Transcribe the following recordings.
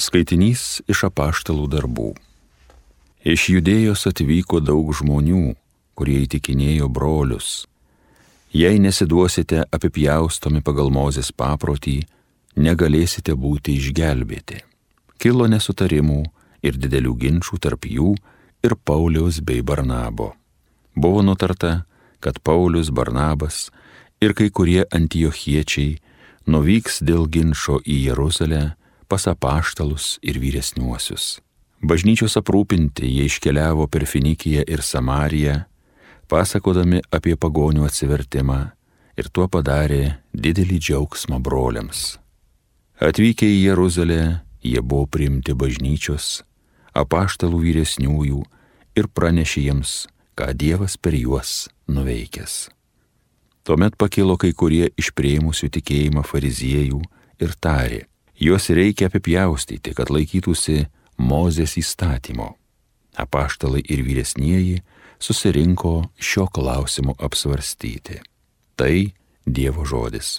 Skaitinys iš apaštalų darbų. Iš judėjos atvyko daug žmonių, kurie įtikinėjo brolius. Jei nesiduosite apipjaustomi pagal mozės paprotį, negalėsite būti išgelbėti. Kilo nesutarimų ir didelių ginčių tarp jų ir Pauliaus bei Barnabo. Buvo nutarta, kad Paulius Barnabas ir kai kurie antiochiečiai nuvyks dėl ginčio į Jeruzalę pas apaštalus ir vyresniuosius. Bažnyčios aprūpinti jie iškeliavo per Finikiją ir Samariją, pasakodami apie pagonių atsivertimą ir tuo padarė didelį džiaugsmą broliams. Atvykę į Jeruzalę, jie buvo priimti bažnyčios, apaštalų vyresniųjų ir pranešė jiems, ką Dievas per juos nuveikęs. Tuomet pakilo kai kurie iš prieimusių tikėjimą fariziejų ir tarė, Juos reikia apipjaustyti, kad laikytųsi Mozės įstatymo. Apaštalai ir vyresnieji susirinko šio klausimo apsvarstyti. Tai Dievo žodis.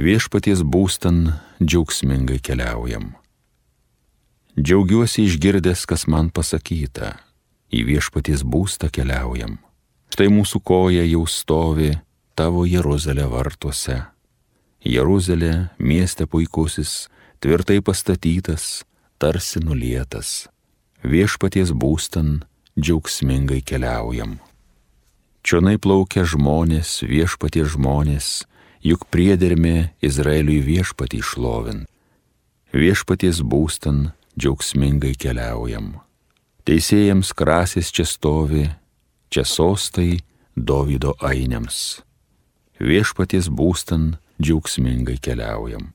Viešpaties būstan džiaugsmingai keliaujam. Džiaugiuosi išgirdęs, kas man pasakyta į viešpaties būstą keliaujam. Štai mūsų koja jau stovi tavo Jeruzalė vartuose. Jeruzalė, mieste puikusis, tvirtai pastatytas, tarsi nulietas. Viešpaties būstan džiaugsmingai keliaujam. Čionai plaukia žmonės, viešpaties žmonės, juk priedermė Izraeliui viešpatį išlovin. Viešpaties būstan džiaugsmingai keliaujam. Teisėjams krasis čia stovi, čia sostai Dovido ainiams. Viešpaties būstan džiaugsmingai keliaujam.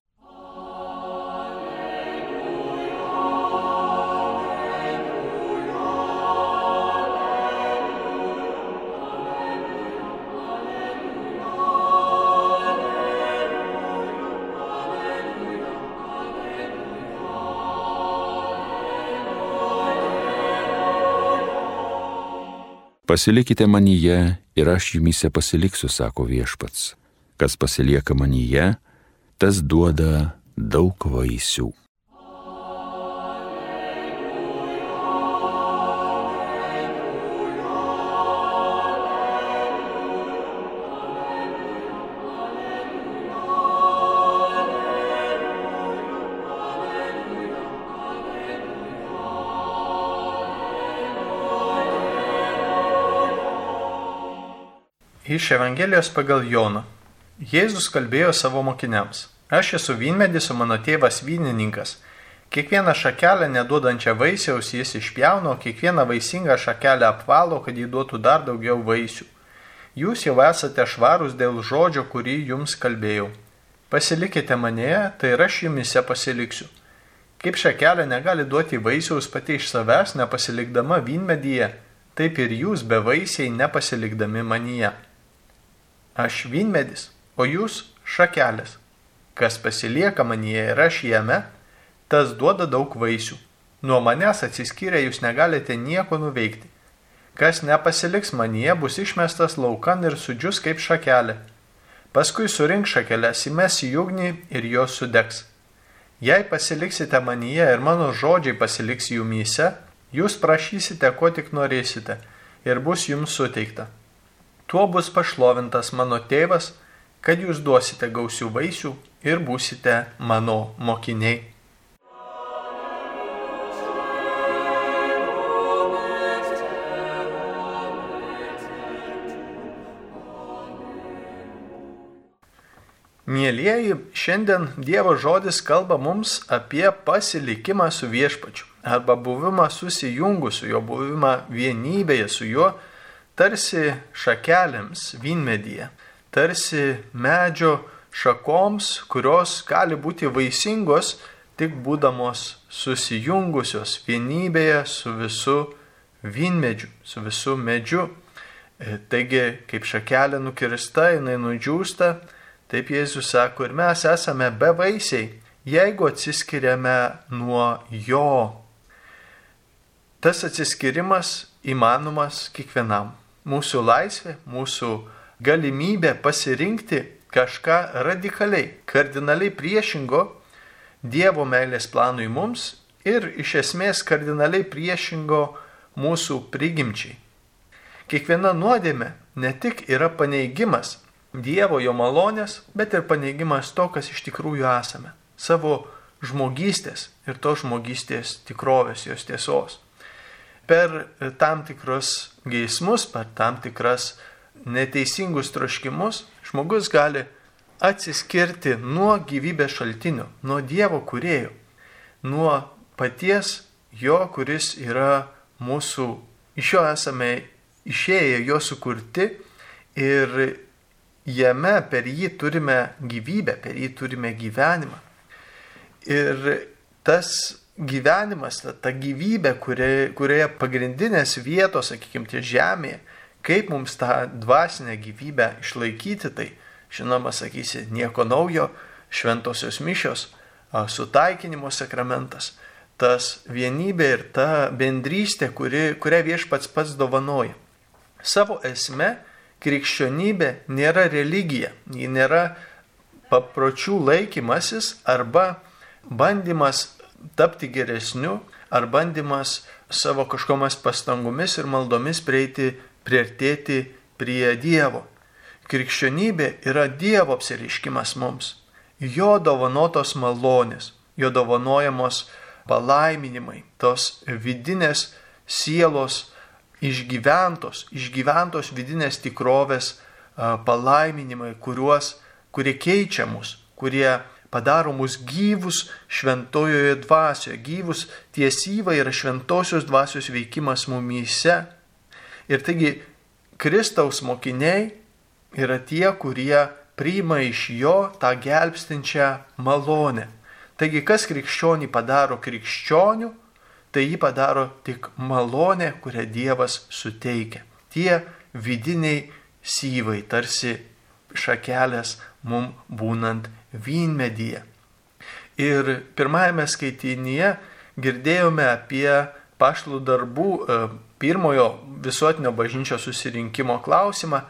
Pasilikite manyje ir aš jumise pasiliksiu, sako viešpats. Kas pasilieka manyje, tas duoda daug vaisių. Iš Evangelijos pagal Joną. Jėzus kalbėjo savo mokiniams. Aš esu vynmedis, o mano tėvas vynininkas. Kiekvieną šakelę neduodančią vaisiaus jis išpjauno, kiekvieną vaisingą šakelę apvalo, kad jį duotų dar daugiau vaisių. Jūs jau esate švarūs dėl žodžio, kurį jums kalbėjau. Pasilikite manėje, tai ir aš jumise pasiliksiu. Kaip šakelė negali duoti vaisiaus pati iš savęs, nepasilikdama vynmedyje, taip ir jūs be vaisiai nepasilikdami manyje. Aš vynmedis, o jūs šakelės. Kas pasilieka manyje ir aš jame, tas duoda daug vaisių. Nuo manęs atsiskyrę jūs negalite nieko nuveikti. Kas nepasiliks manyje, bus išmestas laukan ir sudžius kaip šakelė. Paskui surink šakelės, įmes į ugnį ir jos sudegs. Jei pasiliksite manyje ir mano žodžiai pasiliks jumyse, jūs prašysite, ko tik norėsite, ir bus jums suteikta. Tuo bus pašlovintas mano tėvas, kad jūs duosite gausių vaisių ir būsite mano mokiniai. Mėlyjeji, šiandien Dievo žodis kalba mums apie pasilikimą su viešpačiu arba buvimą susijungus su juo, buvimą vienybėje su juo tarsi šakelėms vynmedyje, tarsi medžio šakoms, kurios gali būti vaisingos tik būdamos susijungusios vienybėje su visu vynmedžiu, su visu medžiu. E, taigi, kaip šakelė nukirsta, jinai nudžiūsta, taip Jėzus sako, ir mes esame bevaisiai, jeigu atsiskiriame nuo jo. Tas atsiskirimas įmanomas kiekvienam mūsų laisvė, mūsų galimybė pasirinkti kažką radikaliai, kardinaliai priešingo Dievo meilės planui mums ir iš esmės kardinaliai priešingo mūsų prigimčiai. Kiekviena nuodėmė ne tik yra paneigimas Dievo jo malonės, bet ir paneigimas to, kas iš tikrųjų esame. Savo žmogystės ir to žmogystės tikrovės, jos tiesos. Per tam tikrus geismus, per tam tikras neteisingus troškimus žmogus gali atsiskirti nuo gyvybės šaltinių, nuo Dievo kuriejų, nuo paties jo, kuris yra mūsų, iš jo esame išėję, jo sukurti ir jame per jį turime gyvybę, per jį turime gyvenimą. Ir tas gyvenimas, ta, ta gyvybė, kurioje, kurioje pagrindinės vietos, sakykime, tie žemėje, kaip mums tą dvasinę gyvybę išlaikyti, tai žinoma, sakysi, nieko naujo, šventosios mišios, sutaikinimo sakramentas, tas vienybė ir ta bendrystė, kuri, kurią viešpats pats dovanoja. Savo esme krikščionybė nėra religija, ji nėra papročių laikymasis arba bandymas tapti geresniu, ar bandymas savo kažkomis pastangomis ir maldomis prieiti priartėti prie Dievo. Krikščionybė yra Dievo apsiriškimas mums, jo dovanotos malonės, jo dovanojamos palaiminimai, tos vidinės sielos išgyventos, išgyventos vidinės tikrovės palaiminimai, kuriuos, kurie keičia mus, kurie padaro mus gyvus šventojoje dvasioje, gyvus tiesyva yra šventosios dvasios veikimas mumyse Ir taigi Kristaus mokiniai yra tie, kurie priima iš jo tą gelbstinčią malonę. Taigi kas krikščionį padaro krikščioniu, tai jį padaro tik malonė, kurią Dievas suteikia. Tie vidiniai syvai, tarsi šakelės mum būnant vynmedyje. Ir pirmajame skaitinyje girdėjome apie pašlų darbų e, pirmojo visuotinio bažnyčios susirinkimo klausimą,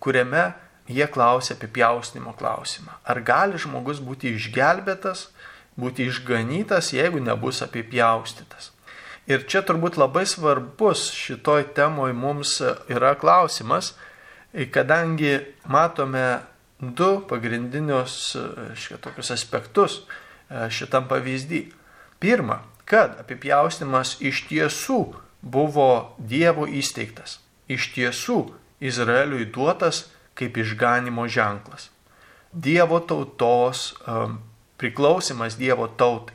kuriame jie klausė apie pjausnimo klausimą. Ar gali žmogus būti išgelbėtas, būti išganytas, jeigu nebus apipjaustytas? Ir čia turbūt labai svarbus šitoj temoj mums yra klausimas, kadangi matome du pagrindinius šitokius aspektus šitam pavyzdį. Pirma, kad apipjaustimas iš tiesų buvo Dievo įsteigtas, iš tiesų Izraeliui duotas kaip išganimo ženklas. Dievo tautos um, priklausimas Dievo tautai.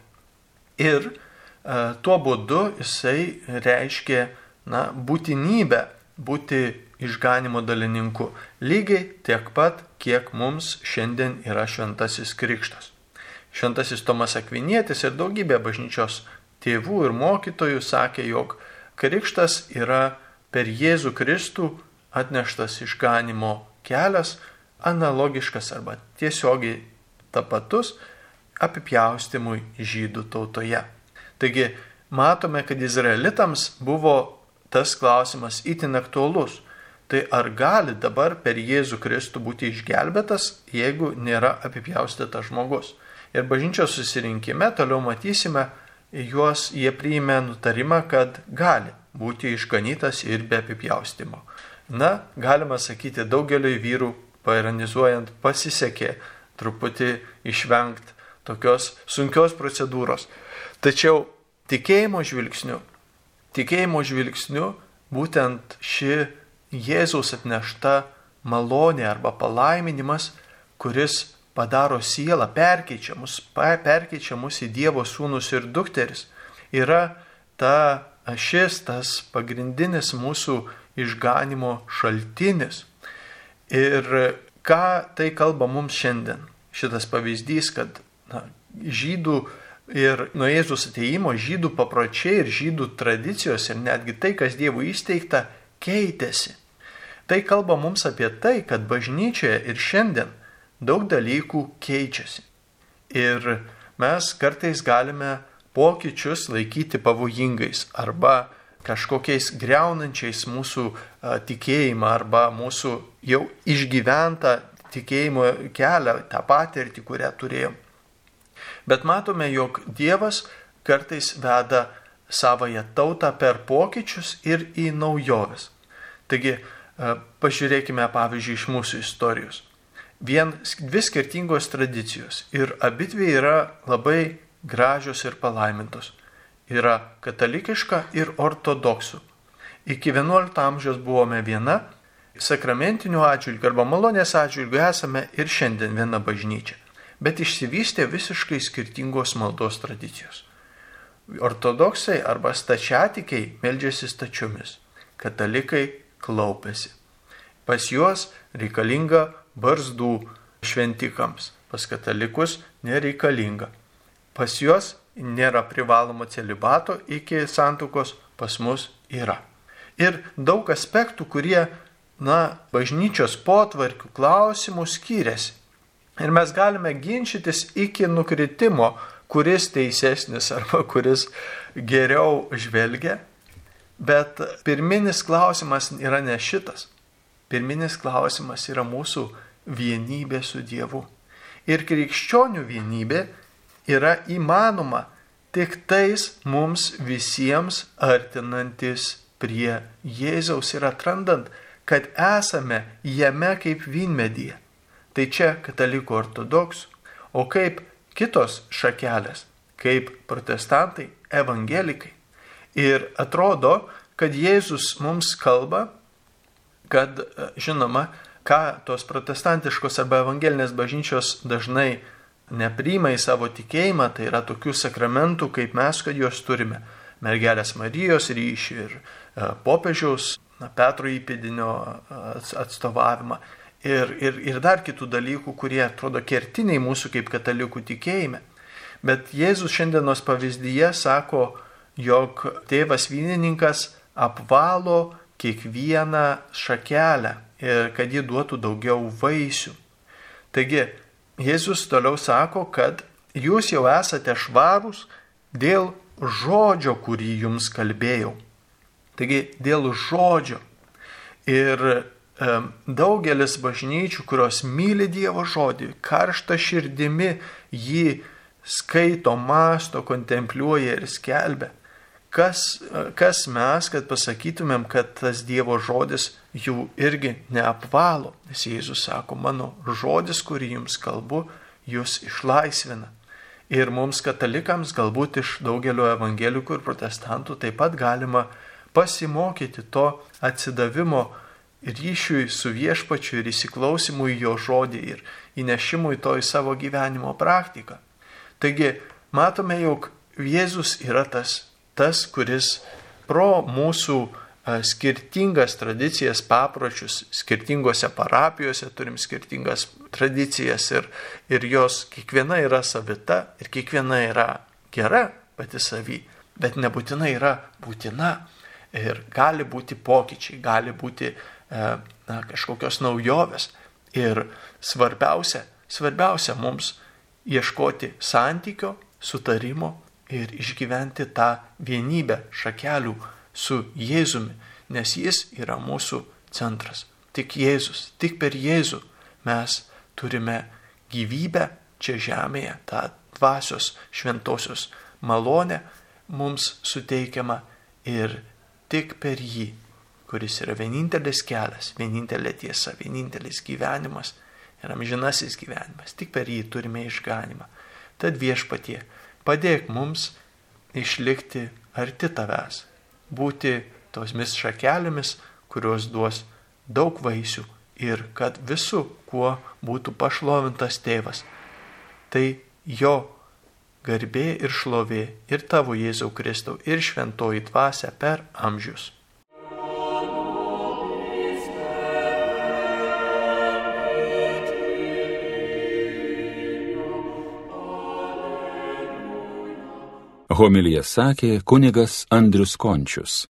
Ir uh, tuo būdu jisai reiškia na, būtinybę būti išganimo dalininku. Lygiai tiek pat, kiek mums šiandien yra šventasis krikštas. Šventasis Tomas Akvinietis ir daugybė bažnyčios tėvų ir mokytojų sakė, jog krikštas yra per Jėzų Kristų atneštas išganimo kelias, analogiškas arba tiesiogiai tapatus apipjaustimui žydų tautoje. Taigi matome, kad izraelitams buvo tas klausimas itin aktuolus. Tai ar gali dabar per Jėzų Kristų būti išgelbėtas, jeigu nėra apipjaustytas žmogus? Ir bažnyčios susirinkime toliau matysime, juos jie priėmė nutarimą, kad gali būti išganytas ir be apipjaustimo. Na, galima sakyti, daugeliu vyrų pairanizuojant pasisekė truputį išvengti tokios sunkios procedūros. Tačiau tikėjimo žvilgsniu, tikėjimo žvilgsniu būtent ši Jėzaus atnešta malonė arba palaiminimas, kuris padaro sielą, perkeičia mus, perkeičia mus į Dievo sūnus ir dukteris, yra ta ašis, tas pagrindinis mūsų išganimo šaltinis. Ir ką tai kalba mums šiandien? Šitas pavyzdys, kad na, žydų ir nuo Jėzus ateimo žydų papročiai ir žydų tradicijos ir netgi tai, kas Dievų įsteigta, keitėsi. Tai kalba mums apie tai, kad bažnyčioje ir šiandien daug dalykų keičiasi. Ir mes kartais galime pokyčius laikyti pavojingais arba kažkokiais greunančiais mūsų tikėjimą arba mūsų jau išgyventą tikėjimo kelią, tą patirtį, kurią turėjom. Bet matome, jog Dievas kartais veda savoje tautą per pokyčius ir į naujoves. Taigi, pažiūrėkime pavyzdžiui iš mūsų istorijos. Vien dvi skirtingos tradicijos ir abidvi yra labai gražios ir palaimintos. Yra katalikiška ir ortodoksų. Iki XI amžiaus buvome viena, sakramentinių atžvilgių arba malonės atžvilgių esame ir šiandien viena bažnyčia, bet išsivystė visiškai skirtingos maldos tradicijos. Ortodoksai arba stačiatikiai meldžiasi stačiomis, katalikai klaupėsi. Pas juos reikalinga barzdų šventikams, pas katalikus nereikalinga. Pas juos nėra privalomo celibato iki santukos, pas mus yra. Ir daug aspektų, kurie, na, bažnyčios potvarkių klausimų skiriasi. Ir mes galime ginčytis iki nukritimo, kuris teisesnis arba kuris geriau žvelgia. Bet pirminis klausimas yra ne šitas. Pirminis klausimas yra mūsų vienybė su Dievu. Ir krikščionių vienybė yra įmanoma tik tais mums visiems artinantis prie Jėzaus ir atrandant, kad esame jame kaip vynmedyje. Tai čia katalikų ortodoksų, o kaip kitos šakelės, kaip protestantai, evangelikai. Ir atrodo, kad Jėzus mums kalba, kad, žinoma, ką tos protestantiškos arba evangelinės bažnyčios dažnai nepriima į savo tikėjimą, tai yra tokių sakramentų, kaip mes, kad juos turime. Mergelės Marijos ryšį ir e, popiežiaus Petro įpėdinio atstovavimą ir, ir, ir dar kitų dalykų, kurie atrodo kertiniai mūsų kaip katalikų tikėjime. Bet Jėzus šiandienos pavyzdyje sako, jog tėvas vynininkas apvalo kiekvieną šakelę ir kad ji duotų daugiau vaisių. Taigi, Jėzus toliau sako, kad jūs jau esate švarūs dėl žodžio, kurį jums kalbėjau. Taigi, dėl žodžio. Ir daugelis bažnyčių, kurios myli Dievo žodį, karšta širdimi jį skaito, masto, kontempliuoja ir skelbia. Kas, kas mes, kad pasakytumėm, kad tas Dievo žodis jų irgi neapvalo, nes Jėzus sako, mano žodis, kurį jums kalbu, jūs išlaisvina. Ir mums katalikams, galbūt iš daugelio evangelikų ir protestantų, taip pat galima pasimokyti to atsidavimo ryšiui su viešpačiu ir įsiklausimui į jo žodį ir įnešimui to į savo gyvenimo praktiką. Taigi matome, jog Jėzus yra tas, tas kuris pro mūsų skirtingas tradicijas, papročius, skirtingose parapijose turim skirtingas tradicijas ir, ir jos kiekviena yra savita ir kiekviena yra gera pati savy, bet nebūtinai yra būtina ir gali būti pokyčiai, gali būti E, na, kažkokios naujovės. Ir svarbiausia, svarbiausia mums ieškoti santykio, sutarimo ir išgyventi tą vienybę šakelių su Jėzumi, nes Jis yra mūsų centras. Tik Jėzus, tik per Jėzų mes turime gyvybę čia žemėje, tą dvasios šventosios malonę mums suteikiama ir tik per jį kuris yra vienintelis kelias, vienintelė tiesa, vienintelis gyvenimas ir amžinasis gyvenimas. Tik per jį turime išganimą. Tad viešpatie, padėk mums išlikti arti tavęs, būti tosmis šakelėmis, kurios duos daug vaisių ir kad visų, kuo būtų pašlovintas tėvas. Tai jo garbė ir šlovė ir tavo Jėzau Kristau ir šventoji dvasia per amžius. Homilija sakė kunigas Andrius Končius.